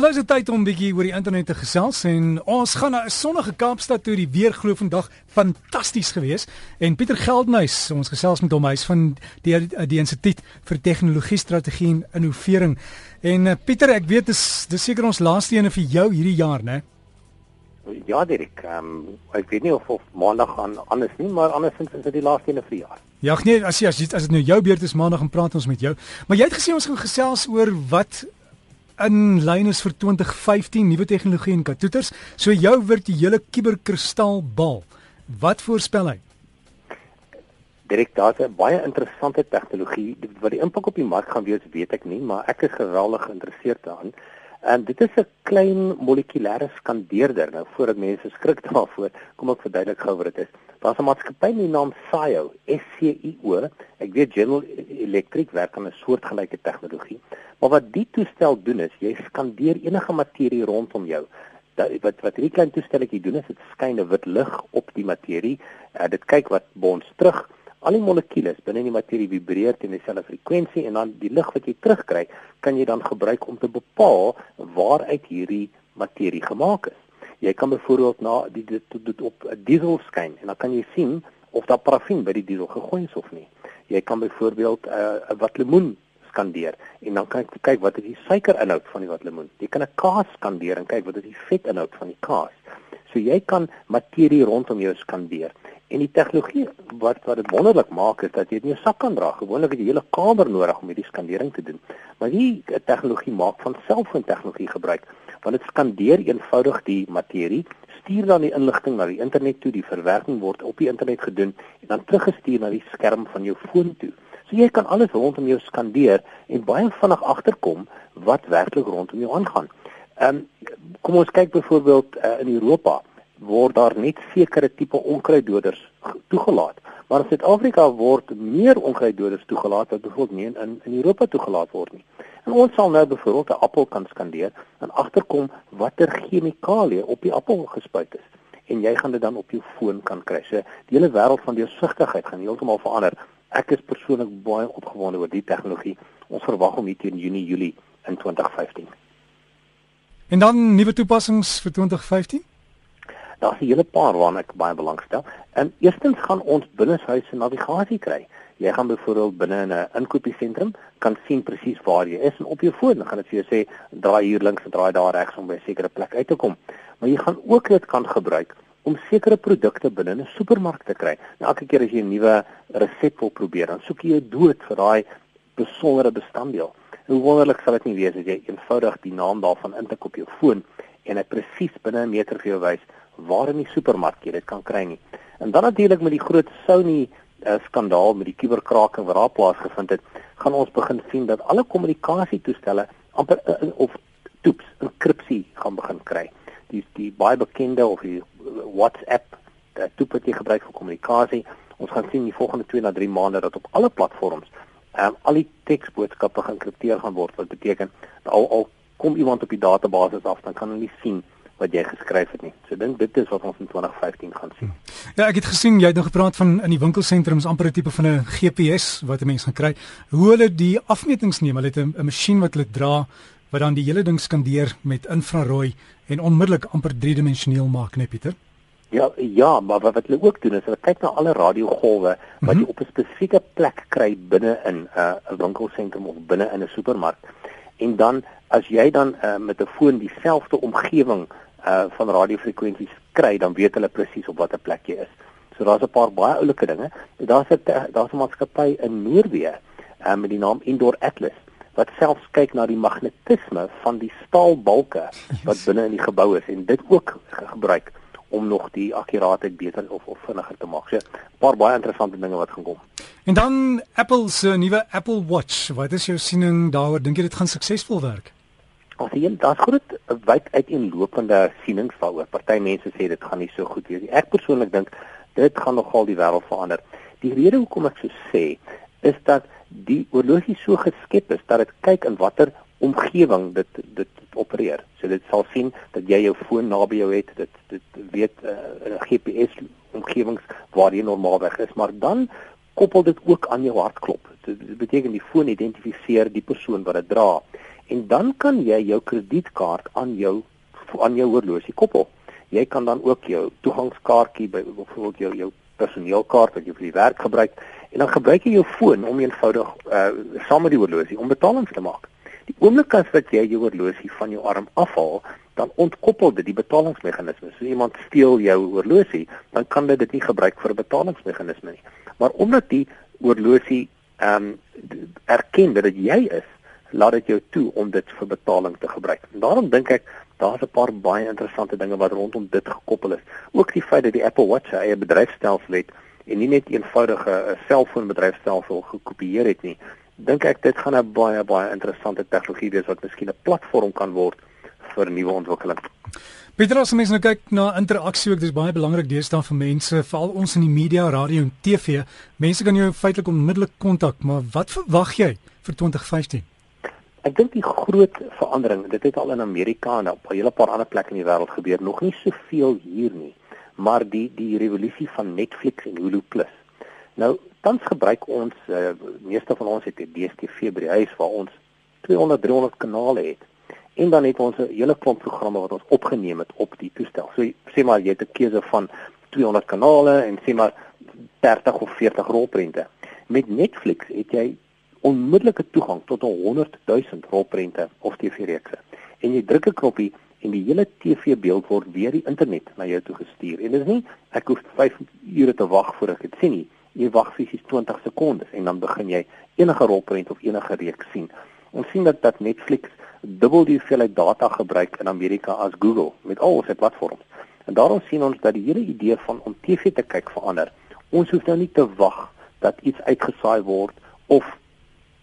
Wel, nou is dit tyd om 'n bietjie oor die internet te gesels en ons gaan na 'n sonnige Kaapstad toe. Die weer glo vandag fantasties gewees. En Pieter Geldnys, ons gesels met hom, hy's van die die Instituut vir Tegnologie Strategie en Innovering. En uh, Pieter, ek weet dis dis seker ons laaste een vir jou hierdie jaar, né? Ja, Dirk. Um, ek weet nie of of maandag gaan anders nie, maar andersins is dit die laaste een vir jaar. Ja, nee, as jy as dit nou jou beurt is maandag en praat ons met jou. Maar jy het gesê ons gaan gesels oor wat in lyn is vir 2015 nuwe tegnologie en katoeters. So jou virtuele kuberkristalbal. Wat voorspel hy? Direk 'n baie interessante tegnologie wat die impak op die mark gaan wees, weet ek nie, maar ek is geweldig geïnteresseerd daarin. En dit is 'n klein molekulêre skandeerder. Nou voordat mense skrik daarvoor, kom ek verduidelik gou wat dit is. Daar's 'n maatskappy met die naam SCIO, S C I O. Ek weet General Electric werk aan 'n soortgelyke tegnologie. Maar wat die toestel doen is, jy skandeer enige materie rondom jou. Dat, wat wat hierdie klein toestelletjie doen is dit skyn 'n wit lig op die materie. Uh, dit kyk wat bons terug. Al die molekules binne die materie vibreer teen dieselfde frekwensie en dan die lig wat jy terugkry, kan jy dan gebruik om te bepaal waaruit hierdie materie gemaak is. Jy kan byvoorbeeld na dit dit op 'n diesel skyn en dan kan jy sien of daar parafin by die diesel gegooi is of nie. Jy kan byvoorbeeld 'n uh, wat lemoen skandeer en dan ek kyk wat is die suikerinhoud van die wat lemoen. Jy kan 'n kaas skandeer en kyk wat is die vetinhoud van die kaas. So jy kan materie rondom jou skandeer. En die tegnologie wat wat dit wonderlik maak is dat jy dit in jou sak kan dra. Gewoonlik het jy 'n hele kamer nodig om hierdie skandering te doen. Maar hierdie tegnologie maak van selfoon tegnologie gebruik want dit skandeer eenvoudig die materie stuur dan die inligting na die internet toe, die verwerking word op die internet gedoen en dan teruggestuur na die skerm van jou foon toe. So jy kan alles rondom jou skandeer en baie vinnig agterkom wat werklik rondom jou aangaan. Ehm um, kom ons kyk byvoorbeeld uh, in Europa word daar net sekere tipe onkruiddoders toegelaat. Maar in Suid-Afrika word meer onkruiddoders toegelaat wat byvoorbeeld nie in in Europa toegelaat word nie. En ons sal nou byvoorbeeld 'n appel kan skandeer en agterkom watter chemikalieë op die appel gespuit is en jy gaan dit dan op jou foon kan kry. So die hele wêreld van deursigtigheid gaan heeltemal verander Ek is persoonlik baie opgewonde oor die tegnologie. Ons verwag om hier teen Junie Julie in 2015. En dan nuwe toepassings vir 2015? Daar's 'n hele paar waarna ek baie belangstel. En eerstens gaan ons binneshuise navigasie kry. Jy gaan byvoorbeeld binne in 'n inkopiesentrum kan sien presies waar jy is en op jou foon gaan dit vir jou sê draai hier links en draai daar regs om by 'n sekere plek uit te kom. Maar jy gaan ook dit kan gebruik om sekere produkte binne 'n supermark te kry. Nou elke keer as jy 'n nuwe resep wil probeer, dan soek jy dood vir daai besondere bestanddeel. Hoe wonderlik sal dit nie wees as jy eenvoudig die naam daarvan intik op jou foon en dit presies binne 'n meter vir jou wys waar in die supermark jy dit kan kry nie. En dan natuurlik met die groot Sony uh, skandaal met die kuberkraking wat daar plaasgevind het, gaan ons begin sien dat alle kommunikasietoestelle amper uh, of toeps enkripsie gaan begin kry. Die die baie bekende of die WhatsApp, dat toep wat jy gebruik vir kommunikasie. Ons gaan sien die volgende 2 na 3 maande dat op alle platforms um, al die teksboodskappe geïnkripteer gaan word wat beteken al al kom iemand op die database af dan kan hulle nie sien wat jy geskryf het nie. So dink dit is wat ons in 2015 gaan sien. Ja, ek het gesien jy het nog gepraat van in die winkelsentrums amper 'n tipe van 'n GPS wat 'n mens gaan kry. Hoe hulle die afmetings neem, hulle het 'n masjien wat hulle dra wat dan die hele ding skandeer met infrarooi en onmiddellik amper driedimensioneel maak, net Pieter. Ja, ja, maar wat hulle ook doen is hulle kyk na alle radiogolwe wat jy mm -hmm. op 'n spesifieke plek kry binne in 'n uh, 'n winkelsentrum of binne in 'n supermark. En dan as jy dan uh, met 'n foon dieselfde omgewing uh, van radiofrekwensies kry, dan weet hulle presies op watter plek jy is. So daar's 'n paar baie oulike dinge. Daar's 'n daar's 'n maatskappy in Noorwe uh, met die naam Indoor Atlas wat selfs kyk na die magnetisme van die staalbalke wat binne in die gebou is en dit ook gebruik om nog die akkuraatheid beter of of vinniger te maak. So 'n paar baie interessante dinge wat gaan kom. En dan Apple se nuwe Apple Watch. Wat is jou siening daaroor? Dink jy dit gaan suksesvol werk? Ons sien daar's groot wyd uiteenlopende sienings daaroor. Party mense sê dit gaan nie so goed wees nie. Ek persoonlik dink dit gaan nogal die wêreld verander. Die rede hoekom ek so sê is dat die horlogie so geskep is dat dit kyk in watter omgewing dit dit opereer. So dit sal sien dat jy jou foon naby jou het, dit dit weet 'n uh, eh, GPS omgewings waar jy normaalweg is, maar dan koppel dit ook aan jou hartklop. So, dit beteken die foon identifiseer die persoon wat dit dra En dan kan jy jou kredietkaart aan jou aan jou horlosie koppel. Jy kan dan ook jou toegangskaartjie by byvoorbeeld jou jou personeelkaart wat jy vir die werk gebruik en dan gebruik jy jou foon om eenvoudig uh saam met die horlosie om betalings te maak. Die oomblik as wat jy jou horlosie van jou arm afhaal, dan ontkoppel dit die betalingsmeganisme. So iemand steel jou horlosie, dan kan dit dit nie gebruik vir 'n betalingsmeganisme nie. Maar omdat die horlosie ehm um, erken dat dit jy is, laat dit jou toe om dit vir betaling te gebruik. En daarom dink ek daar's 'n paar baie interessante dinge wat rondom dit gekoppel is. Ook die feit dat die Apple Watch eie bedryfstelsel het en nie net eenvoudige 'n selfoonbedryfstelsel gekopieer het nie. Dink ek dit gaan 'n baie baie interessante tegnologie wees wat miskien 'n platform kan word vir nuwe ontwikkeling. Peter, as mense nou kyk na interaksie ook, dis baie belangrik deesdae vir mense, veral ons in die media, radio en TV. Mense kan jou feitelik onmiddellik kontak, maar wat verwag jy vir 2015? Ek dink die groot verandering, dit het al in Amerika en op 'n hele paar ander plekke in die wêreld gebeur, nog nie soveel hier nie, maar die die revolusie van Netflix en Hulu Plus. Nou, tans gebruik ons uh, meeste van ons het 'n DStv by die huis waar ons 200 300 kanale het. En dan het ons 'n hele klomp programme wat ons opgeneem het op die toestel. So sê maar jy het 'n keuse van 200 kanale en sê maar 30 of 40 rolprente. Met Netflix het jy onmiddellike toegang tot 100 000 rolprente of TV-reekse. En jy druk 'n knoppie en die hele TV-beeld word weer die internet na jou toe gestuur. En dit is nie ek hoef 5 ure te wag voor ek dit sien nie. Jy wag fisies 20 sekondes en dan begin jy enige rolprent of enige reeks sien. Ons sien dat dat Netflix dubbel die hoeveelheid data gebruik in Amerika as Google met al sy platforms. En daarom sien ons dat die hele idee van om TV te kyk verander. Ons hoef nou nie te wag dat iets uitgesaai word of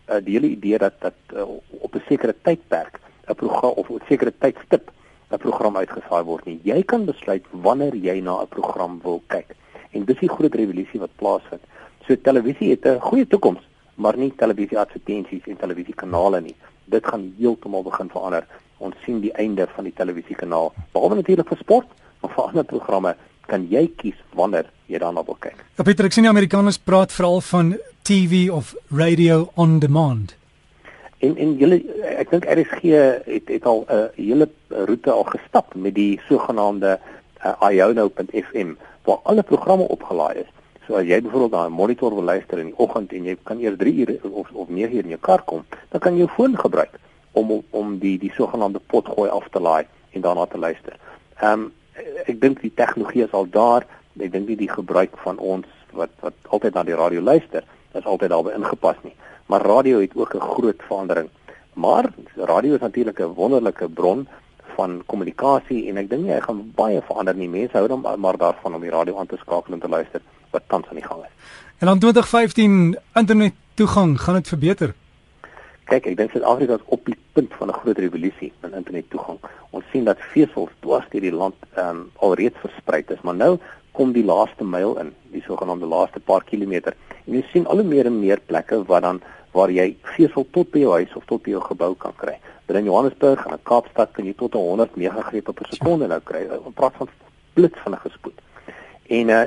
uh, die hele idee dat dat uh, op 'n sekere tydperk 'n program of 'n sekere tydstip 'n program uitgesaai word nie. Jy kan besluit wanneer jy na 'n program wil kyk. En dis die groot revolusie wat plaasvind. So televisie het 'n goeie toekoms, maar nie televisie advertensies en televisiekanale nie. Dit gaan heeltemal begin verander. Ons sien die einde van die televisiekanaal. Behalwe natuurlik vir sport, maar vir ander programme kan jy kies wanneer jy daarna wil kyk. Ja Pieter, ek sien die Amerikaners praat veral van TV of radio on demand. En en julle ek dink RSG het het al 'n uh, hele roete al gestap met die sogenaamde uh, iono.fm waar alle programme opgelaai is. So as jy byvoorbeeld 'n monitor wil luister in die oggend en jy kan eers 3 ure of of 9 uur in jou kar kom, dan kan jy jou foon gebruik om om die die sogenaamde potgooi af te laai en daarna te luister. Ehm um, ek dink die tegnologie is al daar. Ek dink nie die gebruik van ons wat wat altyd na die radio luister is altyd daarby ingepas nie. Maar radio het ook 'n groot verandering. Maar radio is natuurlik 'n wonderlike bron van kommunikasie en ek dink hy gaan baie verander nie. Mense hou dan maar daarvan om die radio aan te skakel en te luister wat tans aan die gang is. En dan 2015 internet toegang gaan dit verbeter. Kyk, ek dink Suid-Afrika is op die punt van 'n groot revolusie in internet toegang. Ons sien dat vesels dwars deur die land ehm um, alreeds versprei is, maar nou kom die laaste myl in, die sogenaamde laaste paar kilometer. En jy sien al hoe meer en meer plekke waar dan waar jy vesel tot by jou huis of tot by jou gebou kan kry. Binne in Johannesburg en in Kaapstad kan jy tot 100 megagrepe per sekonde nou kry. Ons praat van blits van 'n gespoed. En uh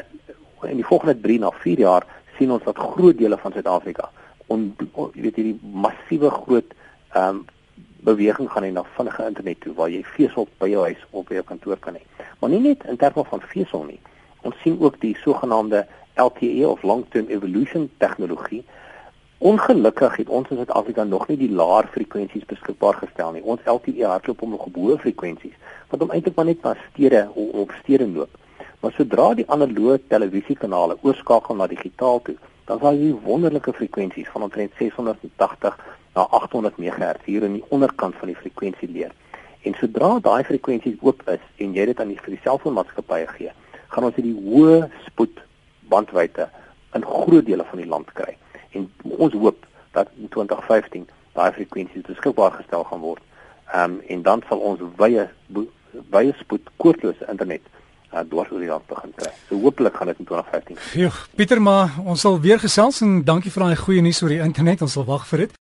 in die volgende 3 na 4 jaar sien ons dat groot dele van Suid-Afrika on, on jy weet hierdie massiewe groot ehm um, beweging gaan hê na vinnige internet toe waar jy vesel by jou huis of by jou kantoor kan hê. Maar nie net in terme van vesel nie. Ons sien ook die sogenaamde LTE of long term evolution tegnologie. Ongelukkig het ons in Suid-Afrika nog nie die laer frekwensies beskikbaar gestel nie. Ons LTE hardloop om nog op hoë frekwensies wat hom eintlik maar net na stede of stede loop. Maar sodra die analoë televisiekanale oorskakel na digitaal toe, dan sal jy wonderlike frekwensies van omtrent 680 na 800 MHz hier in die onderkant van die frekwensie leer. En sodra daai frekwensies oop is en jy dit aan die die selfoonmaatskappye gee, gaan ons hierdie hoë spoed bandwydte in groot dele van die land kry. En ons hoop dat in 2015 daai frekwensies beskikbaar gestel gaan word. Ehm um, en dan sal ons wye wye spoed koordlose internet uh, dwars oor die land begin kry. So hopelik gaan dit in 2015. Ja, Pieter, maar ons sal weer gesels en dankie vir daai goeie nuus oor die internet. Ons sal wag vir dit.